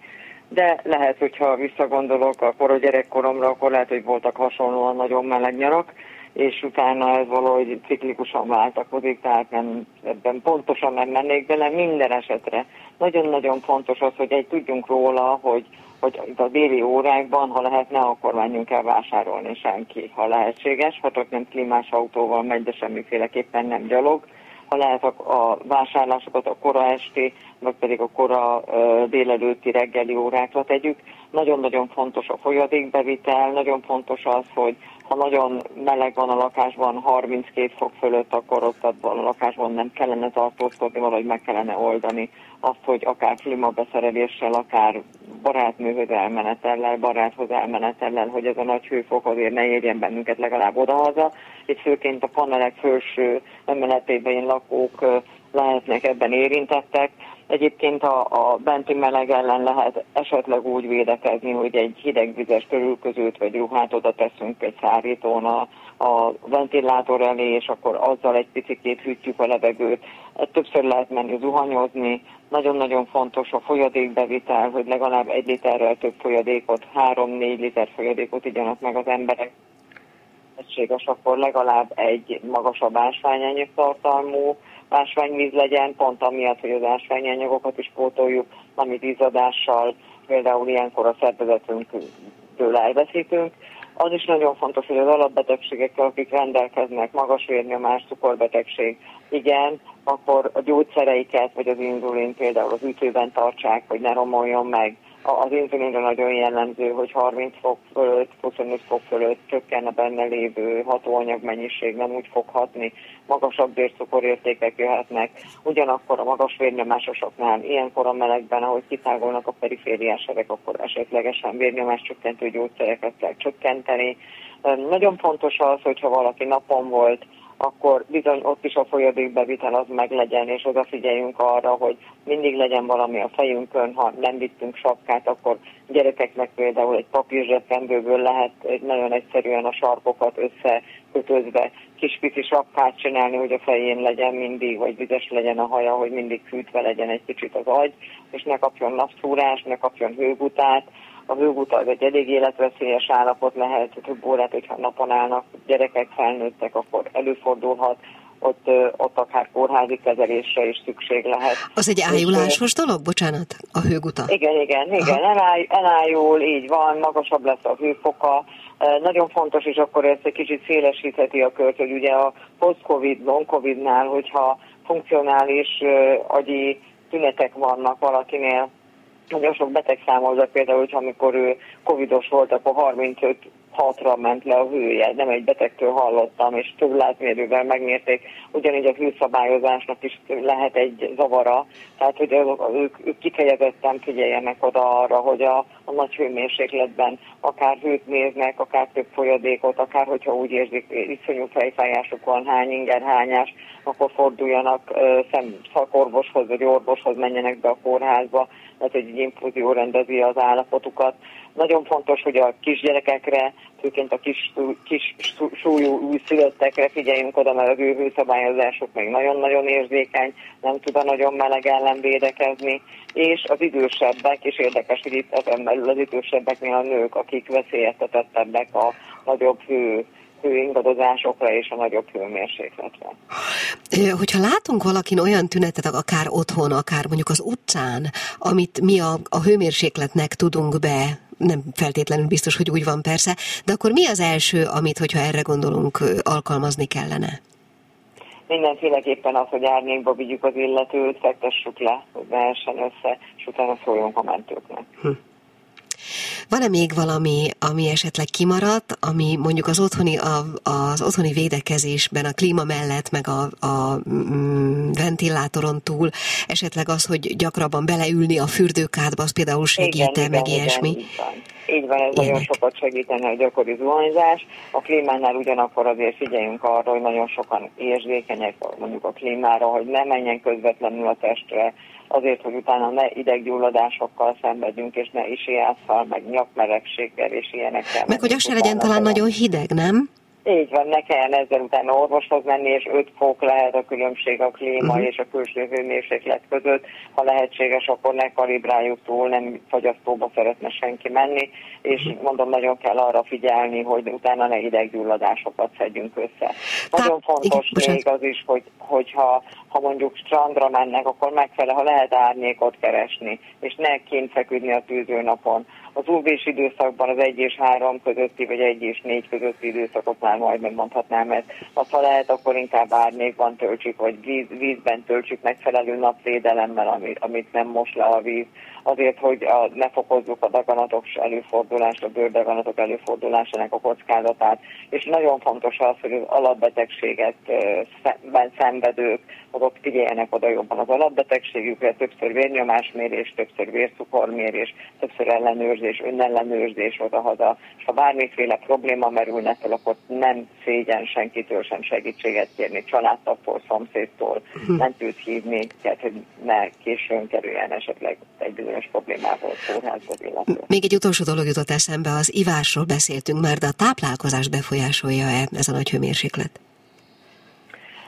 Speaker 5: De lehet, hogyha visszagondolok akkor a gyerekkoromra, akkor lehet, hogy voltak hasonlóan nagyon meleg nyarak, és utána ez valahogy ciklikusan váltakozik, tehát nem, ebben pontosan nem mennék bele. Minden esetre nagyon-nagyon fontos az, hogy egy tudjunk róla, hogy hogy a déli órákban, ha lehetne, akkor menjünk el vásárolni senki, ha lehetséges, ha csak nem klímás autóval megy, de semmiféleképpen nem gyalog. Ha lehet a, vásárlásokat a kora esti, vagy pedig a kora délelőtti reggeli órákra tegyük. Nagyon-nagyon fontos a folyadékbevitel, nagyon fontos az, hogy ha nagyon meleg van a lakásban, 32 fok fölött, akkor ott a lakásban nem kellene tartózkodni, valahogy meg kellene oldani azt, hogy akár klímabeszereléssel, akár barátnőhöz elmenetellel, baráthoz elmenetellel, hogy ez a nagy hőfok azért ne érjen bennünket legalább odahaza, és főként a panelek felső emeletében lakók lehetnek ebben érintettek. Egyébként a, a benti meleg ellen lehet esetleg úgy védekezni, hogy egy hidegvizes körülközőt vagy ruhát oda teszünk egy szárítón a, ventilátor elé, és akkor azzal egy picit hűtjük a levegőt. Többször lehet menni zuhanyozni, nagyon-nagyon fontos a folyadékbevitel, hogy legalább egy literrel több folyadékot, három-négy liter folyadékot igyanak meg az emberek. lehetséges, akkor legalább egy magasabb ásványanyag tartalmú ásványvíz legyen, pont amiatt, hogy az ásványanyagokat is pótoljuk, amit izzadással, például ilyenkor a szervezetünktől elveszítünk. Az is nagyon fontos, hogy az alapbetegségekkel, akik rendelkeznek, magas vérnyomás, cukorbetegség, igen, akkor a gyógyszereiket, vagy az inzulin például az ütőben tartsák, hogy ne romoljon meg, az inzulinra nagyon jellemző, hogy 30 fok fölött, 25 fok fölött csökken a benne lévő hatóanyag mennyiség, nem úgy fog hatni, magasabb vércukorértékek jöhetnek, ugyanakkor a magas vérnyomásosoknál, ilyenkor a melegben, ahogy kitágolnak a perifériás erek, akkor esetlegesen vérnyomás csökkentő gyógyszereket kell csökkenteni. Nagyon fontos az, hogyha valaki napon volt, akkor bizony ott is a folyadékbevitel az meg legyen, és odafigyeljünk arra, hogy mindig legyen valami a fejünkön, ha nem vittünk sapkát, akkor gyerekeknek például egy papírzsebkendőből lehet nagyon egyszerűen a sarkokat összekötözve kis pici sapkát csinálni, hogy a fején legyen mindig, vagy vizes legyen a haja, hogy mindig fűtve legyen egy kicsit az agy, és ne kapjon napszúrást, ne kapjon hőgutát, a hőguta az egy elég életveszélyes állapot lehet, több órát, hogyha napon állnak gyerekek, felnőttek, akkor előfordulhat, ott, ott akár kórházi kezelésre is szükség lehet.
Speaker 2: Az egy ájulásos dolog, bocsánat, a hőguta?
Speaker 5: Igen, igen, igen, eláj, elájul, így van, magasabb lesz a hőfoka, nagyon fontos, és akkor ezt egy kicsit szélesítheti a kört, hogy ugye a post-covid, long-covidnál, hogyha funkcionális agyi tünetek vannak valakinél, nagyon sok beteg számolza például, hogy amikor ő covidos volt, akkor 35 hatra ment le a hője. Nem egy betegtől hallottam, és több látmérővel megmérték. Ugyanígy a hőszabályozásnak is lehet egy zavara. Tehát, hogy ők, ők kifejezetten figyeljenek oda arra, hogy a, a nagy hőmérsékletben akár hőt néznek, akár több folyadékot, akár hogyha úgy érzik, iszonyú fejfájásuk van, hány inger, hányás, akkor forduljanak szem, szakorvoshoz vagy orvoshoz, menjenek be a kórházba, mert egy infúzió rendezi az állapotukat. Nagyon fontos, hogy a kisgyerekekre, főként a kis, kis súlyú újszülöttekre figyeljünk oda, mert az ő hőszabályozásuk még nagyon-nagyon érzékeny, nem tud a nagyon meleg ellen védekezni, és az idősebbek, és érdekes, hogy itt ezen belül az idősebbeknél a nők, akik veszélyeztetettebbek a nagyobb hő hőingadozásokra és a nagyobb hőmérsékletre.
Speaker 2: Hogyha látunk valakin olyan tünetet, akár otthon, akár mondjuk az utcán, amit mi a, a hőmérsékletnek tudunk be nem feltétlenül biztos, hogy úgy van persze, de akkor mi az első, amit, hogyha erre gondolunk, alkalmazni kellene?
Speaker 5: Mindenféleképpen az, hogy árnyékba vigyük az illetőt, fektessük le, hogy ne essen össze, és utána szóljunk a mentőknek. Hm.
Speaker 2: Van-e még valami, ami esetleg kimaradt, ami mondjuk az otthoni, a, az otthoni védekezésben a klíma mellett, meg a, a mm, ventilátoron túl, esetleg az, hogy gyakrabban beleülni a fürdőkádba, az például segít-e, meg igen, ilyesmi?
Speaker 5: Igen, így van. Így van, ez Ének. nagyon sokat segítene a gyakori zuhanyzás. A klímánál ugyanakkor azért figyeljünk arra, hogy nagyon sokan érzékenyek mondjuk a klímára, hogy ne menjen közvetlenül a testre, azért, hogy utána ne ideggyulladásokkal szenvedjünk, és ne isiásszal, meg nyakmeregséggel és ilyenekkel.
Speaker 2: Meg hogy az se legyen talán nagyon hideg, nem?
Speaker 5: Így van, ne kelljen ezzel utána orvoshoz menni, és 5 fok lehet a különbség a klíma uh-huh. és a külső hőmérséklet között. Ha lehetséges, akkor ne kalibráljuk túl, nem fagyasztóba szeretne senki menni, és uh-huh. mondom, nagyon kell arra figyelni, hogy utána ne ideggyulladásokat szedjünk össze. Nagyon fontos igen, még az is, hogy, hogyha ha mondjuk strandra mennek, akkor megfelel, ha lehet árnyékot keresni, és ne kint feküdni a tűzőnapon az uv időszakban az 1 és 3 közötti, vagy 1 és 4 közötti időszakot már majdnem mondhatnám mert Ha lehet, akkor inkább árnyékban töltsük, vagy víz, vízben töltsük megfelelő napvédelemmel, amit, amit nem most le a víz azért, hogy a, ne fokozzuk a daganatok előfordulást, a bőrdaganatok előfordulásának a kockázatát. És nagyon fontos az, hogy az alapbetegséget szenvedők, azok figyeljenek oda jobban az alapbetegségükre, többször vérnyomásmérés, többször vércukormérés, többször ellenőrzés, önellenőrzés oda-haza. És ha bármiféle probléma merülne fel, akkor nem szégyen senkitől sem segítséget kérni, családtagtól, szomszédtól, hm. nem tud hívni, tehát hogy ne későn kerüljen esetleg egy bizonyos bizonyos problémával kórházba illetve.
Speaker 2: Még egy utolsó dolog jutott eszembe, az ivásról beszéltünk már, de a táplálkozás befolyásolja-e ez a nagy hőmérséklet?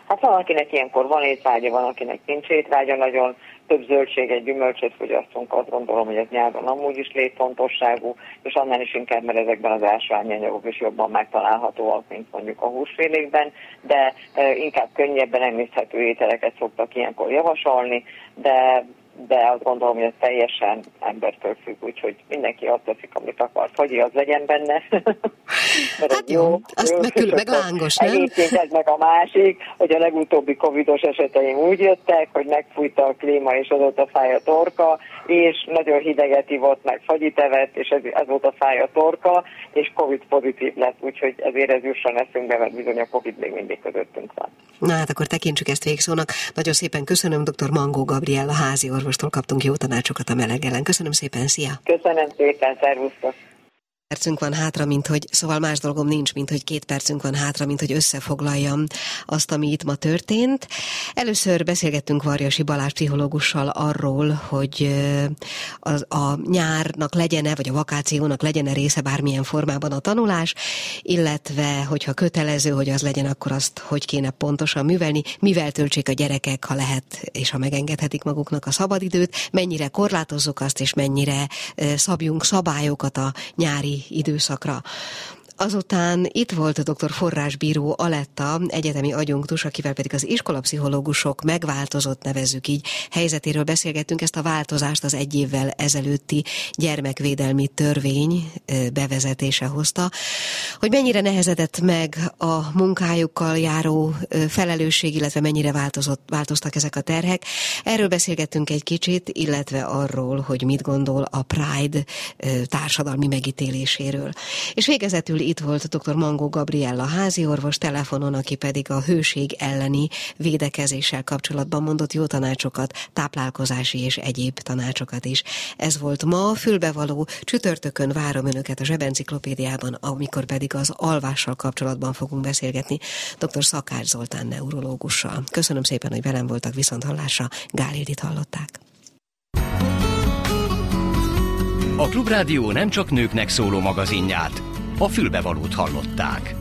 Speaker 5: Hát van, akinek ilyenkor van étvágya, van, akinek nincs étvágya, nagyon több zöldséget, gyümölcsöt fogyasztunk, azt gondolom, hogy ez nyáron amúgy is létfontosságú, és annál is inkább, mert ezekben az ásványanyagok is jobban megtalálhatóak, mint mondjuk a húsfélékben, de inkább könnyebben emészhető ételeket szoktak ilyenkor javasolni, de de azt gondolom, hogy ez teljesen embertől függ, úgyhogy mindenki azt teszik, amit akar, hogy az legyen benne.
Speaker 2: Mert hát jó, jó, azt jó, meg, külön, meg lángos, nem?
Speaker 5: ez meg a másik, hogy a legutóbbi covidos eseteim úgy jöttek, hogy megfújta a klíma, és a fáj a torka, és nagyon hideget ivott, meg fagyit evett, és ez, ez volt a fáj a torka, és covid pozitív lett, úgyhogy ezért ez jusson eszünkbe, mert bizony a covid még mindig közöttünk van.
Speaker 2: Na hát akkor tekintsük ezt végszónak. Nagyon szépen köszönöm, dr. Mangó Gabriella házi orvostól kaptunk jó tanácsokat a meleg ellen. Köszönöm szépen, szia!
Speaker 5: Köszönöm szépen, szervusztok!
Speaker 2: Percünk van hátra, mint hogy, szóval más dolgom nincs, mint hogy két percünk van hátra, mint hogy összefoglaljam azt, ami itt ma történt. Először beszélgettünk Varjasi Balázs pszichológussal arról, hogy az, a nyárnak legyen-e, vagy a vakációnak legyen-e része bármilyen formában a tanulás, illetve hogyha kötelező, hogy az legyen, akkor azt hogy kéne pontosan művelni, mivel töltsék a gyerekek, ha lehet, és ha megengedhetik maguknak a szabadidőt, mennyire korlátozzuk azt, és mennyire szabjunk szabályokat a nyári időszakra. Azután itt volt a dr. Forrásbíró Aletta, egyetemi agyunktus, akivel pedig az iskolapszichológusok megváltozott, nevezzük így, helyzetéről beszélgettünk. Ezt a változást az egy évvel ezelőtti gyermekvédelmi törvény bevezetése hozta. Hogy mennyire nehezedett meg a munkájukkal járó felelősség, illetve mennyire változott, változtak ezek a terhek. Erről beszélgettünk egy kicsit, illetve arról, hogy mit gondol a Pride társadalmi megítéléséről. És végezetül itt volt dr. Mangó Gabriella házi orvos telefonon, aki pedig a hőség elleni védekezéssel kapcsolatban mondott jó tanácsokat, táplálkozási és egyéb tanácsokat is. Ez volt ma, fülbevaló, csütörtökön várom önöket a zsebenciklopédiában, amikor pedig az alvással kapcsolatban fogunk beszélgetni dr. Szakács Zoltán neurológussal. Köszönöm szépen, hogy velem voltak, viszont hallásra Gálildit hallották.
Speaker 1: A Klubrádió nem csak nőknek szóló magazinját, a fülbevalót hallották.